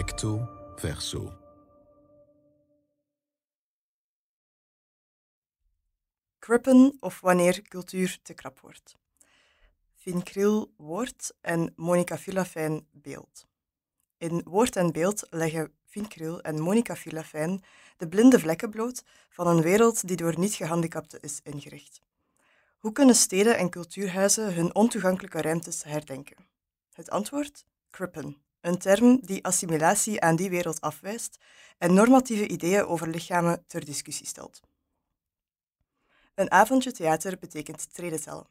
Recto verso. Crippen of wanneer cultuur te krap wordt. Fien Kriel woord en Monica Villafijn beeld. In woord en beeld leggen Fien en Monica Villafijn de blinde vlekken bloot van een wereld die door niet-gehandicapten is ingericht. Hoe kunnen steden en cultuurhuizen hun ontoegankelijke ruimtes herdenken? Het antwoord? Crippen, een term die assimilatie aan die wereld afwijst en normatieve ideeën over lichamen ter discussie stelt. Een avondje theater betekent treden tellen.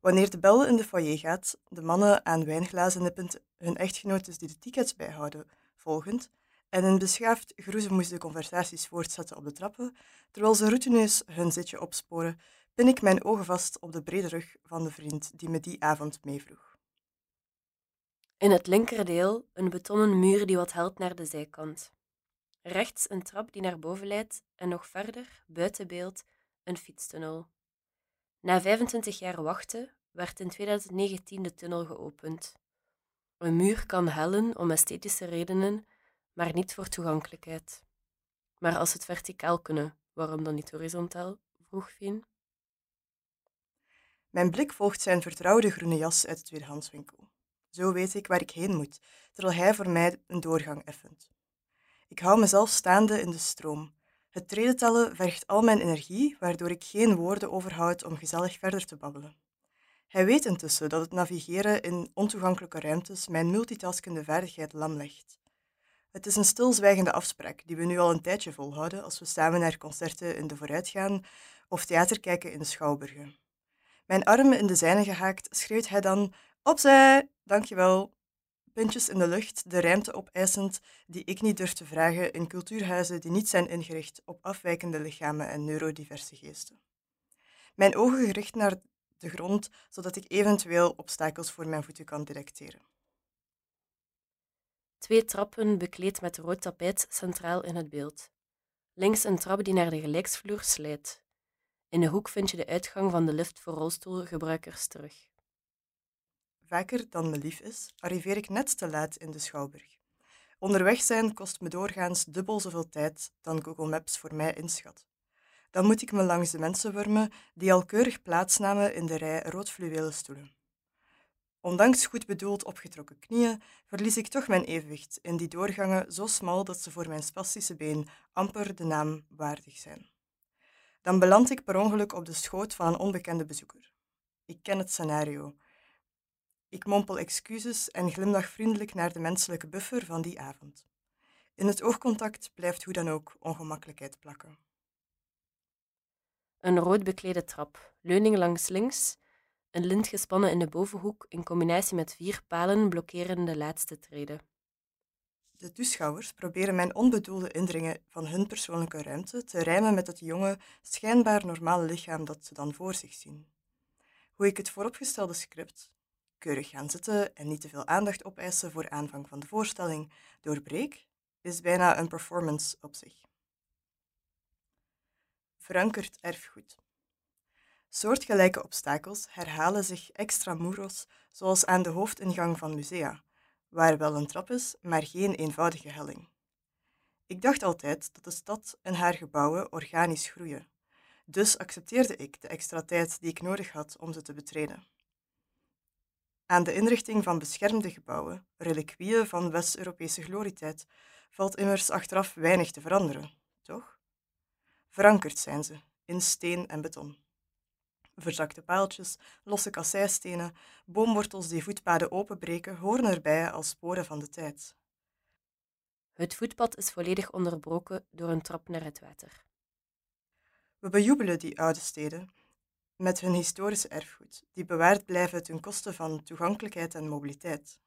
Wanneer de bel in de foyer gaat, de mannen aan wijnglazen nippend hun echtgenotes die de tickets bijhouden, volgend, en in beschaafd groezemoes de conversaties voortzetten op de trappen, terwijl ze routineus hun zitje opsporen, pin ik mijn ogen vast op de brede rug van de vriend die me die avond meevroeg. In het linkerdeel een betonnen muur die wat helpt naar de zijkant. Rechts een trap die naar boven leidt en nog verder, buiten beeld, een fietstunnel. Na 25 jaar wachten werd in 2019 de tunnel geopend. Een muur kan hellen om esthetische redenen, maar niet voor toegankelijkheid. Maar als het verticaal kunnen, waarom dan niet horizontaal? vroeg Fien. Mijn blik volgt zijn vertrouwde groene jas uit de tweedehandswinkel. Zo weet ik waar ik heen moet, terwijl hij voor mij een doorgang effent. Ik hou mezelf staande in de stroom. Het treden tellen vergt al mijn energie, waardoor ik geen woorden overhoud om gezellig verder te babbelen. Hij weet intussen dat het navigeren in ontoegankelijke ruimtes mijn multitaskende vaardigheid lam legt. Het is een stilzwijgende afspraak die we nu al een tijdje volhouden als we samen naar concerten in de vooruit gaan of theater kijken in de schouwburgen. Mijn armen in de zijne gehaakt, schreeuwt hij dan Opzij, dankjewel. Puntjes in de lucht, de ruimte opeisend die ik niet durf te vragen in cultuurhuizen die niet zijn ingericht op afwijkende lichamen en neurodiverse geesten. Mijn ogen gericht naar de grond, zodat ik eventueel obstakels voor mijn voeten kan detecteren. Twee trappen bekleed met rood tapijt centraal in het beeld. Links een trap die naar de gelijksvloer slijt. In de hoek vind je de uitgang van de lift voor rolstoelgebruikers terug. Vaker dan me lief is, arriveer ik net te laat in de Schouwburg. Onderweg zijn kost me doorgaans dubbel zoveel tijd dan Google Maps voor mij inschat. Dan moet ik me langs de mensen wurmen die al keurig plaatsnamen in de rij rood fluwelen stoelen. Ondanks goed bedoeld opgetrokken knieën verlies ik toch mijn evenwicht in die doorgangen zo smal dat ze voor mijn spastische been amper de naam waardig zijn. Dan beland ik per ongeluk op de schoot van een onbekende bezoeker. Ik ken het scenario. Ik mompel excuses en glimlach vriendelijk naar de menselijke buffer van die avond. In het oogcontact blijft hoe dan ook ongemakkelijkheid plakken. Een rood beklede trap, leuning langs links, een lint gespannen in de bovenhoek in combinatie met vier palen blokkeren de laatste trede. De toeschouwers proberen mijn onbedoelde indringen van hun persoonlijke ruimte te rijmen met het jonge, schijnbaar normale lichaam dat ze dan voor zich zien. Hoe ik het vooropgestelde script, keurig gaan zitten en niet te veel aandacht opeisen voor aanvang van de voorstelling, doorbreek, is bijna een performance op zich. Verankerd erfgoed. Soortgelijke obstakels herhalen zich extramuros, zoals aan de hoofdingang van musea, waar wel een trap is, maar geen eenvoudige helling. Ik dacht altijd dat de stad en haar gebouwen organisch groeien, dus accepteerde ik de extra tijd die ik nodig had om ze te betreden. Aan de inrichting van beschermde gebouwen, reliquieën van West-Europese glorietijd, valt immers achteraf weinig te veranderen, toch? Verankerd zijn ze, in steen en beton. Verzakte paaltjes, losse kasseistenen, boomwortels die voetpaden openbreken, horen erbij als sporen van de tijd. Het voetpad is volledig onderbroken door een trap naar het water. We bejubelen die oude steden met hun historische erfgoed, die bewaard blijven ten koste van toegankelijkheid en mobiliteit.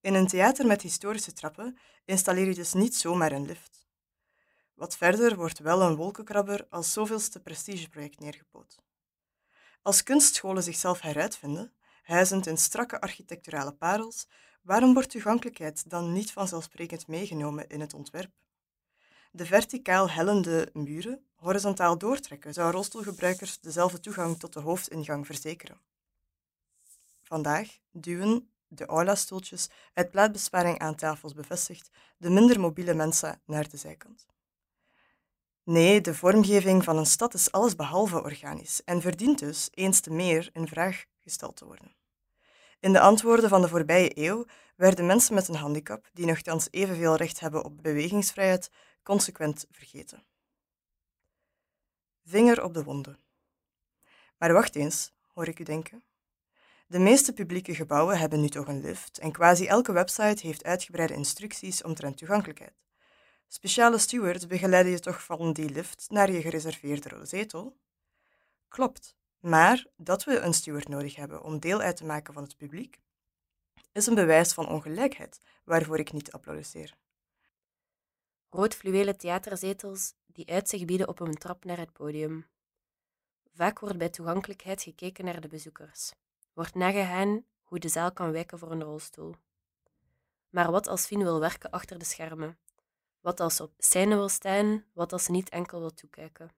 In een theater met historische trappen installeer je dus niet zomaar een lift. Wat verder wordt wel een wolkenkrabber als zoveelste prestigeproject neergepoot. Als kunstscholen zichzelf heruitvinden, huizend in strakke architecturale parels, waarom wordt toegankelijkheid dan niet vanzelfsprekend meegenomen in het ontwerp? De verticaal hellende muren horizontaal doortrekken zou rolstoelgebruikers dezelfde toegang tot de hoofdingang verzekeren. Vandaag duwen, de aula-stoeltjes, uit plaatsbesparing aan tafels bevestigd, de minder mobiele mensen naar de zijkant. Nee, de vormgeving van een stad is allesbehalve organisch en verdient dus eens te meer in vraag gesteld te worden. In de antwoorden van de voorbije eeuw werden mensen met een handicap, die nogthans evenveel recht hebben op bewegingsvrijheid, consequent vergeten. Vinger op de wonden. Maar wacht eens, hoor ik u denken. De meeste publieke gebouwen hebben nu toch een lift en quasi elke website heeft uitgebreide instructies omtrent toegankelijkheid. Speciale stewards begeleiden je toch van die lift naar je gereserveerde zetel? Klopt, maar dat we een steward nodig hebben om deel uit te maken van het publiek, is een bewijs van ongelijkheid waarvoor ik niet applaudisseer. Rood fluwelen theaterzetels die uitzicht bieden op een trap naar het podium. Vaak wordt bij toegankelijkheid gekeken naar de bezoekers. Wordt nagegaan hoe de zaal kan wijken voor een rolstoel. Maar wat als Fien wil werken achter de schermen? Wat als ze op scène wil staan? Wat als ze niet enkel wil toekijken?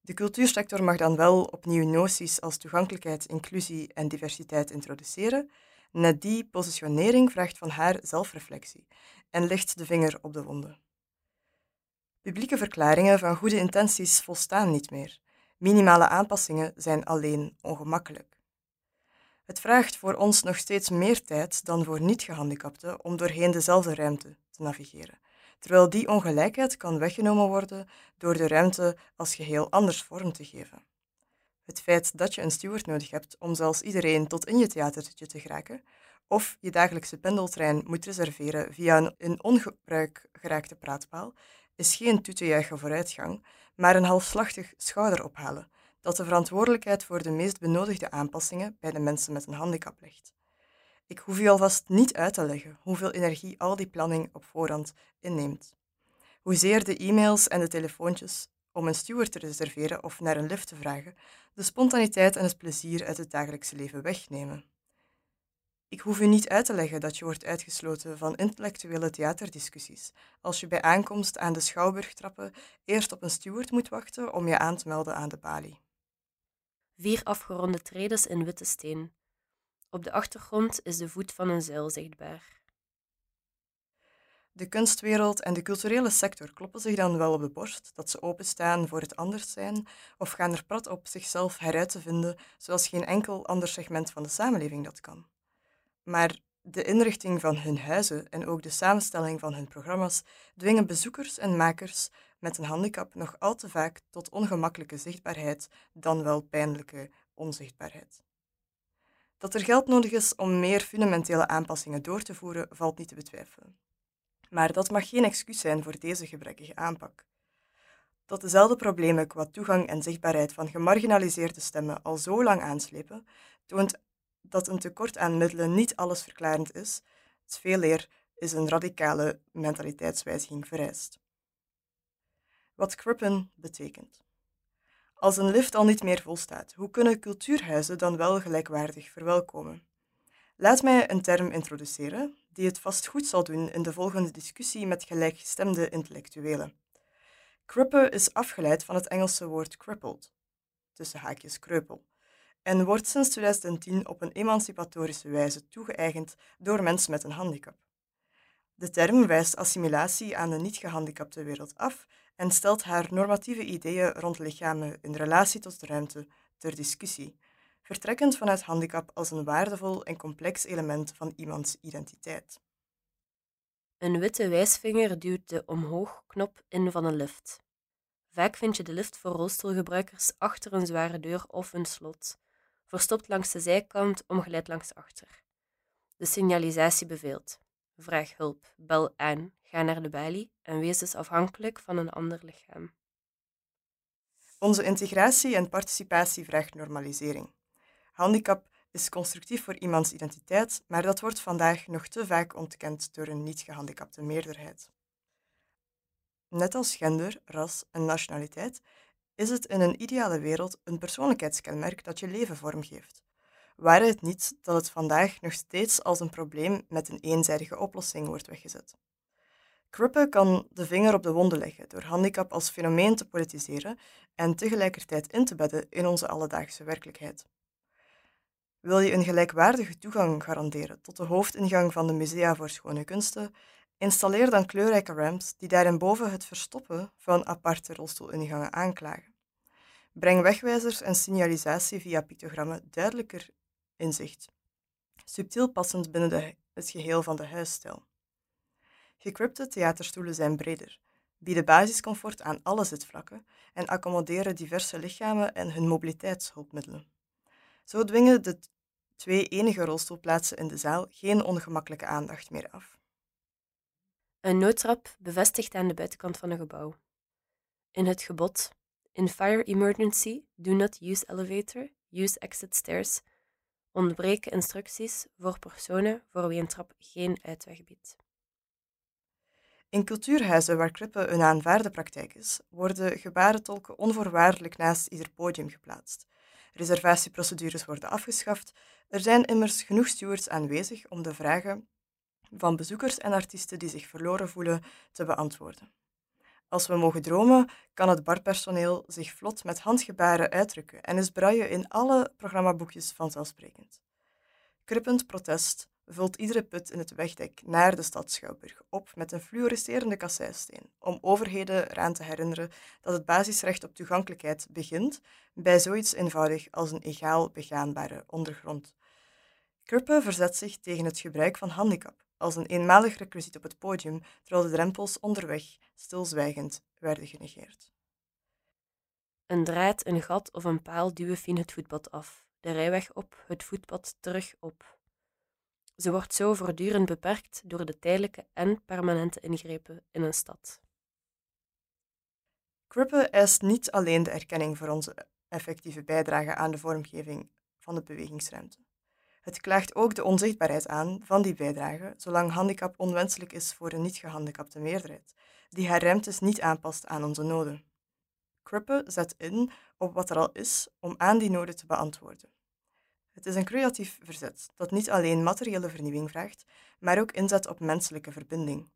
De cultuursector mag dan wel opnieuw noties als toegankelijkheid, inclusie en diversiteit introduceren. Net die positionering vraagt van haar zelfreflectie en legt de vinger op de wonden. Publieke verklaringen van goede intenties volstaan niet meer. Minimale aanpassingen zijn alleen ongemakkelijk. Het vraagt voor ons nog steeds meer tijd dan voor niet-gehandicapten om doorheen dezelfde ruimte te navigeren terwijl die ongelijkheid kan weggenomen worden door de ruimte als geheel anders vorm te geven. Het feit dat je een steward nodig hebt om zelfs iedereen tot in je theatertje te geraken, of je dagelijkse pendeltrein moet reserveren via een in ongebruik geraakte praatpaal, is geen toetejuichen vooruitgang, maar een halfslachtig schouderophalen dat de verantwoordelijkheid voor de meest benodigde aanpassingen bij de mensen met een handicap legt. Ik hoef u alvast niet uit te leggen hoeveel energie al die planning op voorhand inneemt. Hoezeer de e-mails en de telefoontjes om een steward te reserveren of naar een lift te vragen, de spontaniteit en het plezier uit het dagelijkse leven wegnemen. Ik hoef u niet uit te leggen dat je wordt uitgesloten van intellectuele theaterdiscussies als je bij aankomst aan de schouwburgtrappen eerst op een steward moet wachten om je aan te melden aan de balie. Vier afgeronde tredes in witte steen, op de achtergrond is de voet van een zuil zichtbaar. De kunstwereld en de culturele sector kloppen zich dan wel op de borst dat ze openstaan voor het anders zijn of gaan er prat op zichzelf heruit te vinden zoals geen enkel ander segment van de samenleving dat kan. Maar de inrichting van hun huizen en ook de samenstelling van hun programma's dwingen bezoekers en makers met een handicap nog al te vaak tot ongemakkelijke zichtbaarheid dan wel pijnlijke onzichtbaarheid. Dat er geld nodig is om meer fundamentele aanpassingen door te voeren, valt niet te betwijfelen. Maar dat mag geen excuus zijn voor deze gebrekkige aanpak. Dat dezelfde problemen qua toegang en zichtbaarheid van gemarginaliseerde stemmen al zo lang aanslepen, toont dat een tekort aan middelen niet allesverklarend is. Het veeleer is een radicale mentaliteitswijziging vereist. Wat Crippen betekent. Als een lift al niet meer volstaat, hoe kunnen cultuurhuizen dan wel gelijkwaardig verwelkomen? Laat mij een term introduceren die het vast goed zal doen in de volgende discussie met gelijkgestemde intellectuelen. Cripple is afgeleid van het Engelse woord crippled, tussen haakjes kreupel, en wordt sinds 2010 op een emancipatorische wijze toegeëigend door mensen met een handicap. De term wijst assimilatie aan de niet-gehandicapte wereld af en stelt haar normatieve ideeën rond lichamen in relatie tot de ruimte ter discussie, vertrekkend vanuit handicap als een waardevol en complex element van iemands identiteit. Een witte wijsvinger duwt de omhoog-knop in van een lift. Vaak vind je de lift voor rolstoelgebruikers achter een zware deur of een slot, verstopt langs de zijkant, omgeleid langs achter. De signalisatie beveelt. Vraag hulp, bel aan, ga naar de balie en wees dus afhankelijk van een ander lichaam. Onze integratie en participatie vraagt normalisering. Handicap is constructief voor iemands identiteit, maar dat wordt vandaag nog te vaak ontkend door een niet-gehandicapte meerderheid. Net als gender, ras en nationaliteit is het in een ideale wereld een persoonlijkheidskenmerk dat je leven vormgeeft. Waar het niet dat het vandaag nog steeds als een probleem met een eenzijdige oplossing wordt weggezet. Krippe kan de vinger op de wonden leggen door handicap als fenomeen te politiseren en tegelijkertijd in te bedden in onze alledaagse werkelijkheid. Wil je een gelijkwaardige toegang garanderen tot de hoofdingang van de Musea voor Schone Kunsten, installeer dan kleurrijke ramps die daarboven het verstoppen van aparte rolstoelingangen aanklagen. Breng wegwijzers en signalisatie via pictogrammen duidelijker in zicht, subtiel passend binnen het geheel van de huisstijl. Gecripte theaterstoelen zijn breder, bieden basiscomfort aan alle zitvlakken en accommoderen diverse lichamen en hun mobiliteitshulpmiddelen. Zo dwingen de twee enige rolstoelplaatsen in de zaal geen ongemakkelijke aandacht meer af. Een noodtrap bevestigt aan de buitenkant van een gebouw. In het gebod In fire emergency, do not use elevator, use exit stairs ontbreken instructies voor personen voor wie een trap geen uitweg biedt. In cultuurhuizen waar krippen een aanvaarde praktijk is, worden gebarentolken onvoorwaardelijk naast ieder podium geplaatst. Reservatieprocedures worden afgeschaft. Er zijn immers genoeg stewards aanwezig om de vragen van bezoekers en artiesten die zich verloren voelen te beantwoorden. Als we mogen dromen, kan het barpersoneel zich vlot met handgebaren uitdrukken en is braille in alle programmaboekjes vanzelfsprekend. Krippend protest vult iedere put in het wegdek naar de stad Schouwburg op met een fluoriserende kasseisteen, om overheden eraan te herinneren dat het basisrecht op toegankelijkheid begint bij zoiets eenvoudig als een egaal begaanbare ondergrond. Krippe verzet zich tegen het gebruik van handicap als een eenmalig requisiet op het podium, terwijl de drempels onderweg stilzwijgend werden genegeerd. Een draad, een gat of een paal duwen Fien het voetpad af, de rijweg op, het voetpad terug op. Ze wordt zo voortdurend beperkt door de tijdelijke en permanente ingrepen in een stad. Krippe eist niet alleen de erkenning voor onze effectieve bijdrage aan de vormgeving van de bewegingsruimte. Het klaagt ook de onzichtbaarheid aan van die bijdrage, zolang handicap onwenselijk is voor een niet-gehandicapte meerderheid, die haar ruimtes niet aanpast aan onze noden. Krippe zet in op wat er al is om aan die noden te beantwoorden. Het is een creatief verzet dat niet alleen materiële vernieuwing vraagt, maar ook inzet op menselijke verbinding.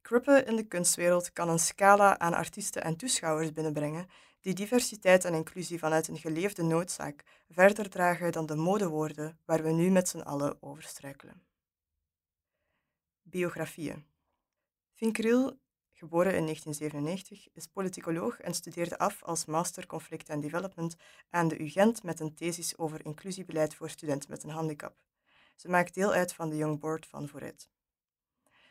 Krippe in de kunstwereld kan een scala aan artiesten en toeschouwers binnenbrengen die diversiteit en inclusie vanuit een geleefde noodzaak verder dragen dan de modewoorden waar we nu met z'n allen over struikelen. Biografieën. Vincril, geboren in 1997, is politicoloog en studeerde af als Master Conflict and Development aan de UGent met een thesis over inclusiebeleid voor studenten met een handicap. Ze maakt deel uit van de Young Board van Vooruit.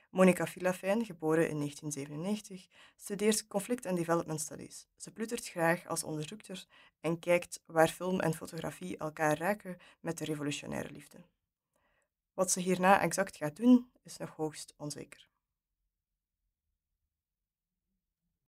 Monica Filafijn, geboren in 1997, studeert conflict en development studies. Ze plutert graag als onderzoeker en kijkt waar film en fotografie elkaar raken met de revolutionaire liefde. Wat ze hierna exact gaat doen, is nog hoogst onzeker.